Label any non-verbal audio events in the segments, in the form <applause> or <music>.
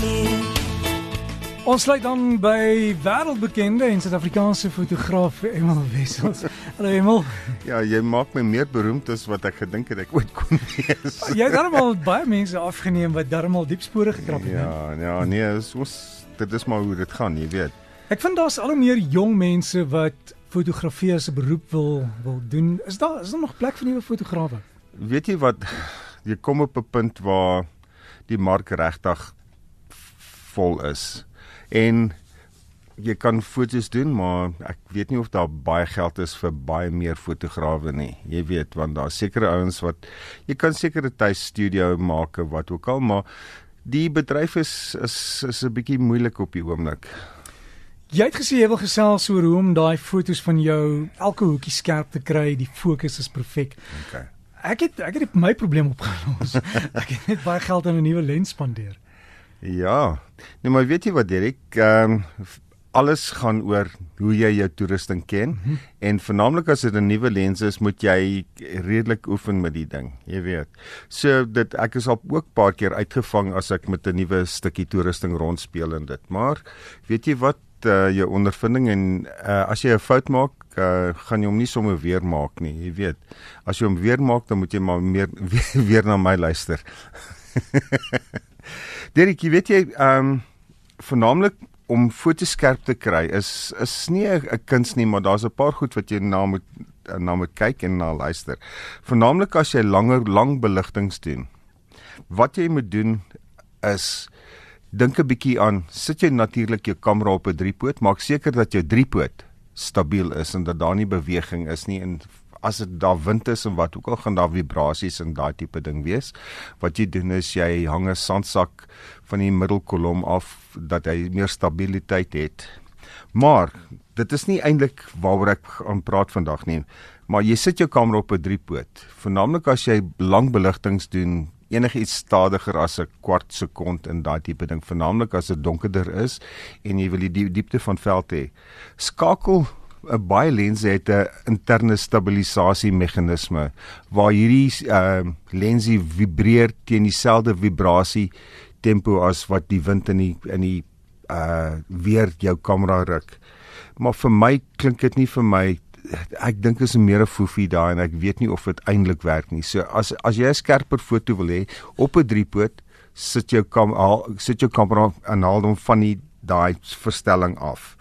leer. Ons sluit dan by wêreldbekende en Suid-Afrikaanse fotograaf Emel Wessels. Hallo Emel. Ja, jy maak my meer beroemd as wat ek gedink het ek ooit kon wees. Jy het darmal baie mense afgeneem wat darmal diep spore gekrap het. Ja, ja, nee, is ons dit is maar hoe dit gaan, jy weet. Ek vind daar's al hoe meer jong mense wat fotografie as 'n beroep wil wil doen. Is daar is daar nog plek vir nuwe fotograwe? Weet jy wat jy kom op 'n punt waar die mark regtig vol is en jy kan foto's doen maar ek weet nie of daar baie geld is vir baie meer fotograwe nie jy weet want daar's sekere ouens wat jy kan sekere tuis studio maak of wat ook al maar die bedryf is is is 'n bietjie moeilik op die oomblik Jy het gesê jy wil gesels oor hoe om daai fotos van jou elke hoekie skerp te kry, die fokus is perfek. okay Ek het ek het my probleem opgelos. <laughs> ek het net baie geld aan 'n nuwe lens spandeer. Ja. Nee, maar weet jy wat Derek, ehm um, alles gaan oor hoe jy jou toerusting ken mm -hmm. en veralnik as dit 'n nuwe lens is, moet jy redelik oefen met die ding, jy weet. So dit ek is al ook paar keer uitgevang as ek met 'n nuwe stukkie toerusting rondspeel en dit. Maar weet jy wat uh, jou ondervinding en uh, as jy 'n fout maak, uh, gaan jy hom nie sommer weer maak nie, jy weet. As jy hom weer maak, dan moet jy maar meer <laughs> weer, weer na my luister. <laughs> Derek, jy weet jy, ehm um, veralnik om fotos skerp te kry is is nie 'n kuns nie, maar daar's 'n paar goed wat jy na moet na moet kyk en na luister. Veralnik as jy langer lang beligtings doen. Wat jy moet doen is dink 'n bietjie aan, sit jy natuurlik jou kamera op 'n driepoot, maak seker dat jou driepoot stabiel is en dat daar nie beweging is nie en as dit daar wind is en wat ook al gaan daar vibrasies en daai tipe ding wees. Wat jy doen is jy hang 'n sandsak van die middelkolom af dat hy meer stabiliteit het. Maar dit is nie eintlik waaroor ek aan praat vandag nie. Maar jy sit jou kamera op 'n driepoot. Veralnik as jy lang beligtings doen, enigiets stadiger as 'n kwart sekond in daai tipe ding, veralnik as dit donkerder is en jy wil die diepte van veld hê. Skakel 'n baie lense het 'n interne stabilisasie meganisme waar hierdie uh lensie vibreer teen dieselfde vibrasie tempo as wat die wind in die in die uh weer jou kamera ruk. Maar vir my klink dit nie vir my ek dink is 'n meer 'n foefie daai en ek weet nie of dit eintlik werk nie. So as as jy 'n skerper foto wil hê op 'n driepoot, sit jou kam haal, sit jou kamera en haal hom van die daai verstelling af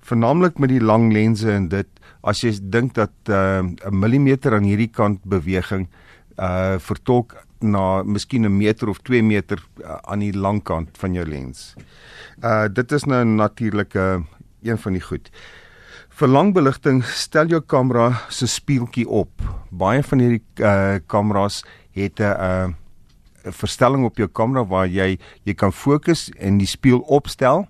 veralnik met die lang lense en dit as jy dink dat uh, 'n uh, millimeter aan hierdie kant beweging uh vertolk na miskien 'n meter of 2 meter uh, aan die lang kant van jou lens. Uh dit is nou natuurlik 'n uh, een van die goed. Vir lang beligting stel jou kamera se spieeltjie op. Baie van hierdie uh kameras het 'n uh 'n verstelling op jou kamera waar jy jy kan fokus en die spieël opstel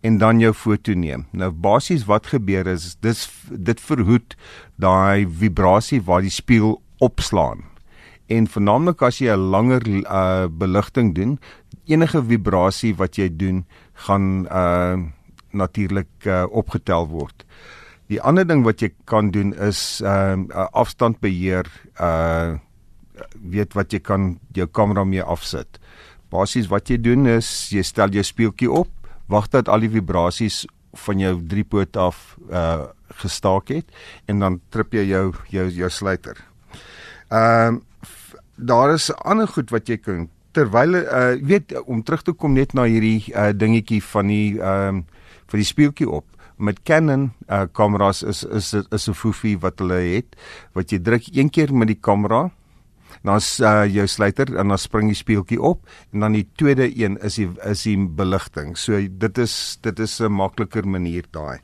en dan jou foto neem. Nou basies wat gebeur is dis dit verhoed daai vibrasie waar die spieël opslaan. En veralnik as jy 'n langer uh beligting doen, enige vibrasie wat jy doen gaan uh natuurlik uh opgetel word. Die ander ding wat jy kan doen is uh, uh afstandbeheer uh weet wat jy kan jou kamera mee afsit. Basies wat jy doen is jy stel jou speeltjie op wag dat al die vibrasies van jou driepoot af uh gestaak het en dan trip jy jou jou jou sluiter. Ehm uh, daar is ander goed wat jy kan terwyl uh weet om terug te kom net na hierdie uh dingetjie van die ehm uh, vir die speeltjie op met Canon uh kameras is is is 'n foefie wat hulle het wat jy druk een keer met die kamera dan uh, jou sluiter en dan spring die speeltjie op en dan die tweede een is die is die beligting. So dit is dit is 'n makliker manier daai.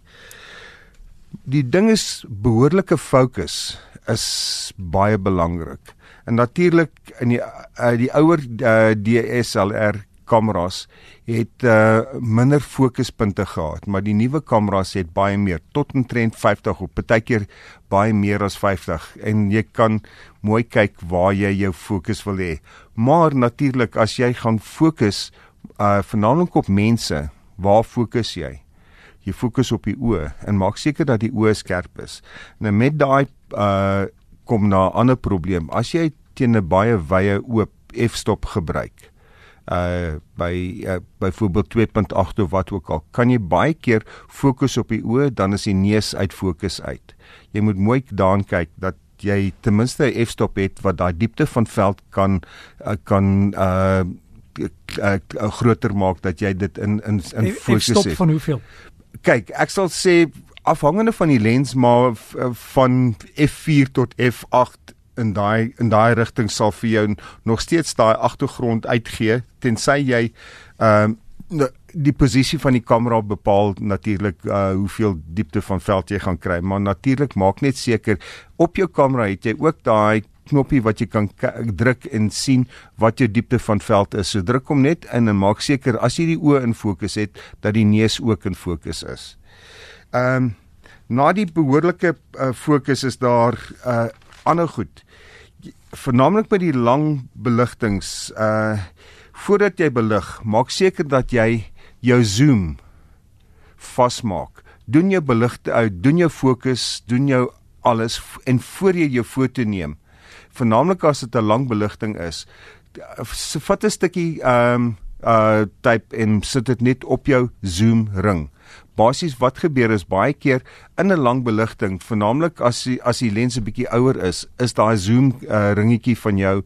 Die ding is behoorlike fokus is baie belangrik. En natuurlik in die uh, die ouer uh, DSLR kameras het uh, minder fokuspunte gehad, maar die nuwe kameras het baie meer, tot omtrent 50 of partykeer baie meer as 50 en jy kan mooi kyk waar jy jou fokus wil hê. Maar natuurlik as jy gaan fokus uh vernaamlik op mense, waar fokus jy? Jy fokus op die oë en maak seker dat die oë skerp is. Nou met daai uh kom na 'n ander probleem. As jy teen 'n baie wye oop f-stop gebruik, uh by uh, byvoorbeeld 2.8 of wat ook al, kan jy baie keer fokus op die oë, dan is die neus uit fokus uit. Jy moet mooi daaraan kyk dat jy ten minste 'n f-stop het wat daai diepte van veld kan uh, kan uh uh, groter maak dat jy dit in in in fokus het. Stop van hoeveel? Kyk, ek sal sê afhangende van die lens maar van f4 tot f8 in daai in daai rigting sal vir jou nog steeds daai agtergrond uitgee tensy jy ehm uh, die posisie van die kamera bepaal natuurlik uh, hoeveel diepte van veld jy gaan kry maar natuurlik maak net seker op jou kamera het jy ook daai knoppie wat jy kan druk en sien wat jou diepte van veld is. So druk hom net in en maak seker as jy die oë in fokus het dat die neus ook in fokus is. Ehm um, na die behoorlike uh, fokus is daar uh ander goed. Vernaamlik by die lang beligtings uh voordat jy belig, maak seker dat jy jou zoom vasmaak. Doen jou beligte uit, doen jou fokus, doen jou alles en voor jy jou foto neem. Vernaamlik as dit 'n lang beligting is, vat 'n stukkie ehm um, uh type en sit dit net op jou zoom ring basies wat gebeur is baie keer in 'n lang beligting, vernaamlik as die, as die lens 'n bietjie ouer is, is daai zoom uh, ringetjie van jou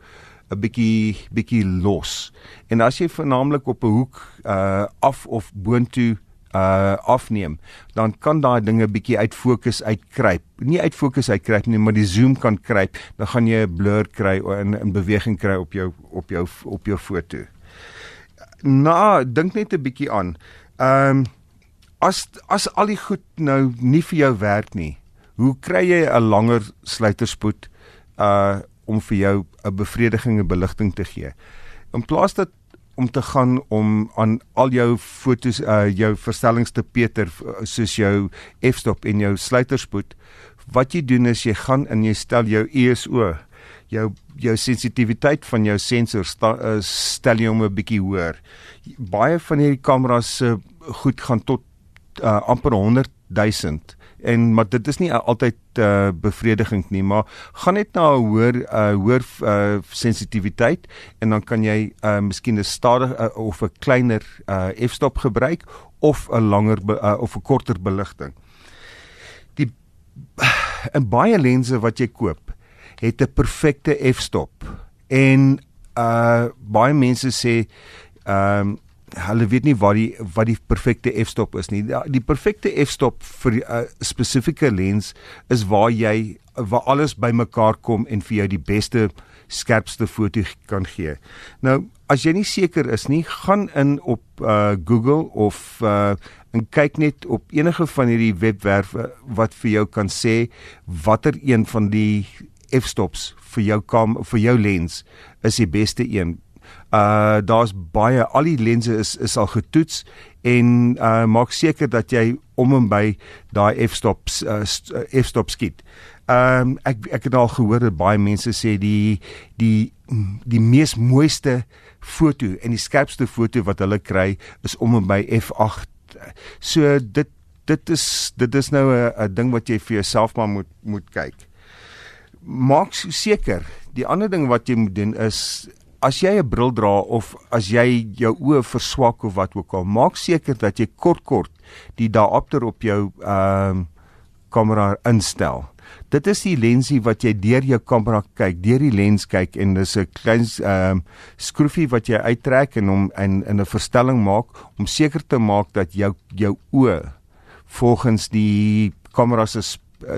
'n bietjie bietjie los. En as jy vernaamlik op 'n hoek uh af of boontoe uh afneem, dan kan daai dinge bietjie uit fokus uitkruip. Nie uit fokus uitkruip nie, maar die zoom kan kruip, dan gaan jy 'n blur kry en 'n beweging kry op jou op jou op jou foto. Nou, dink net 'n bietjie aan. Ehm um, as as al die goed nou nie vir jou werk nie, hoe kry jy 'n langer sluiterspoed uh om vir jou 'n bevredigende beligting te gee? In plaas dat om te gaan om aan al jou fotos uh jou verstellings te peter soos jou f-stop en jou sluiterspoed, wat jy doen is jy gaan en jy stel jou ISO jou jou sensitiwiteit van jou sensor sta, uh, stel jy hom 'n bietjie hoër. Baie van hierdie kameras se uh, goed gaan tot uh, amper 100 000 en maar dit is nie altyd uh, bevredigend nie maar gaan net na 'n hoër uh, hoër uh, sensitiwiteit en dan kan jy uh, miskien 'n stadig uh, of 'n kleiner uh, f-stop gebruik of 'n langer uh, of 'n korter beligting. Die en baie lense wat jy koop het 'n perfekte f-stop en uh baie mense sê ehm um, hulle weet nie wat die wat die perfekte f-stop is nie. Die, die perfekte f-stop vir 'n uh, spesifieke lens is waar jy waar alles bymekaar kom en vir jou die beste skerpste foto kan gee. Nou, as jy nie seker is nie, gaan in op uh, Google of uh, en kyk net op enige van hierdie webwerwe wat vir jou kan sê watter een van die f-stops vir jou kam vir jou lens is die beste een uh daar's baie al die lense is is al getoets en uh maak seker dat jy om en by daai f-stops uh, uh f-stop skiet. Ehm um, ek ek het al gehoor dat baie mense sê die die die mees mooiste foto en die skerpste foto wat hulle kry is om en by f8. So dit dit is dit is nou 'n ding wat jy vir jouself maar moet moet kyk. Maak seker, die ander ding wat jy moet doen is as jy 'n bril dra of as jy jou oë verswak of wat ook al, maak seker dat jy kort kort die diopter op jou ehm uh, kamera instel. Dit is die lensie wat jy deur jou kamera kyk, deur die lens kyk en dis 'n klein ehm uh, skroefie wat jy uittrek en hom in in 'n verstelling maak om seker te maak dat jou jou oë volgens die kamera se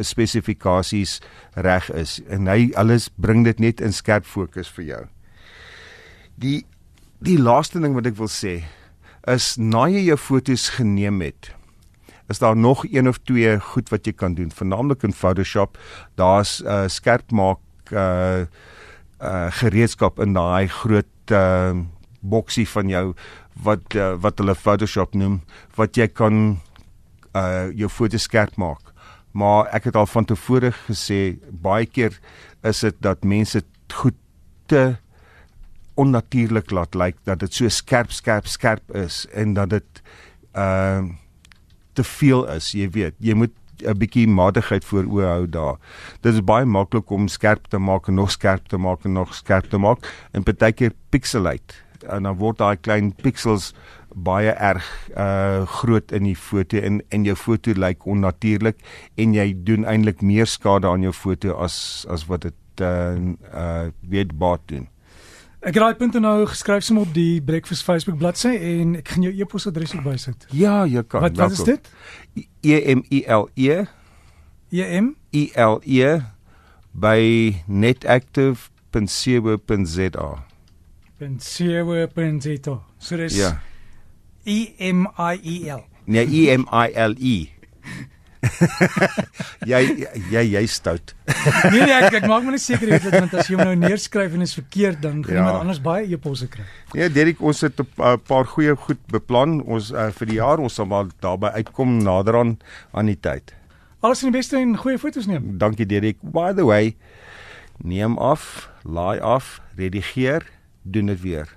spesifikasies reg is en hy alles bring dit net in skerp fokus vir jou. Die die laaste ding wat ek wil sê is na jy jou fotos geneem het, is daar nog een of twee goed wat jy kan doen, veralnik in Photoshop. Daar's 'n uh, skerp maak uh uh gereedskap in daai groot uh boksie van jou wat uh, wat hulle Photoshop noem wat jy kan uh jou fotos skerp maak. Maar ek het al van tevore gesê baie keer is dit dat mense goed te onnatuurlik laat lyk dat dit so skerp skerp skerp is en dat dit ehm uh, te veel is, jy weet. Jy moet 'n bietjie matigheid voor oë hou daar. Dit is baie maklik om skerp te maak en nog skerp te maak en nog skerp te maak en partykeer pixelate en dan word daai klein pixels baie erg uh groot in die foto en en jou foto lyk onnatuurlik en jy doen eintlik meer skade aan jou foto as as wat dit uh uh weet baat doen. Ek het daai punte nou geskryf som op die Breakfast Facebook bladsy en ek gaan jou e-posadres ook bysit. Ja, jy kan. Wat wat is dit? E M I L E E M I L E by netactive.co.za. .co.za. So dis Ja. E M I E L. Nee, E M I L E. <laughs> jy jy jy stout. <laughs> Nee nee, ek, ek maak my net seker jy weet dit want as jy hom nou neerskryf en is verkeerd dan gaan Ja. iemand anders baie e-posse kry. Ja, Derek, ons het 'n pa- paar goeie goed beplan. Ons uh, vir die jaar ons sal maar daarby uitkom nader aan aan die tyd. Alles in die beste en goeie foto's neem. Dankie Derek. By the way, neem af, laai af, redigeer, doen dit weer.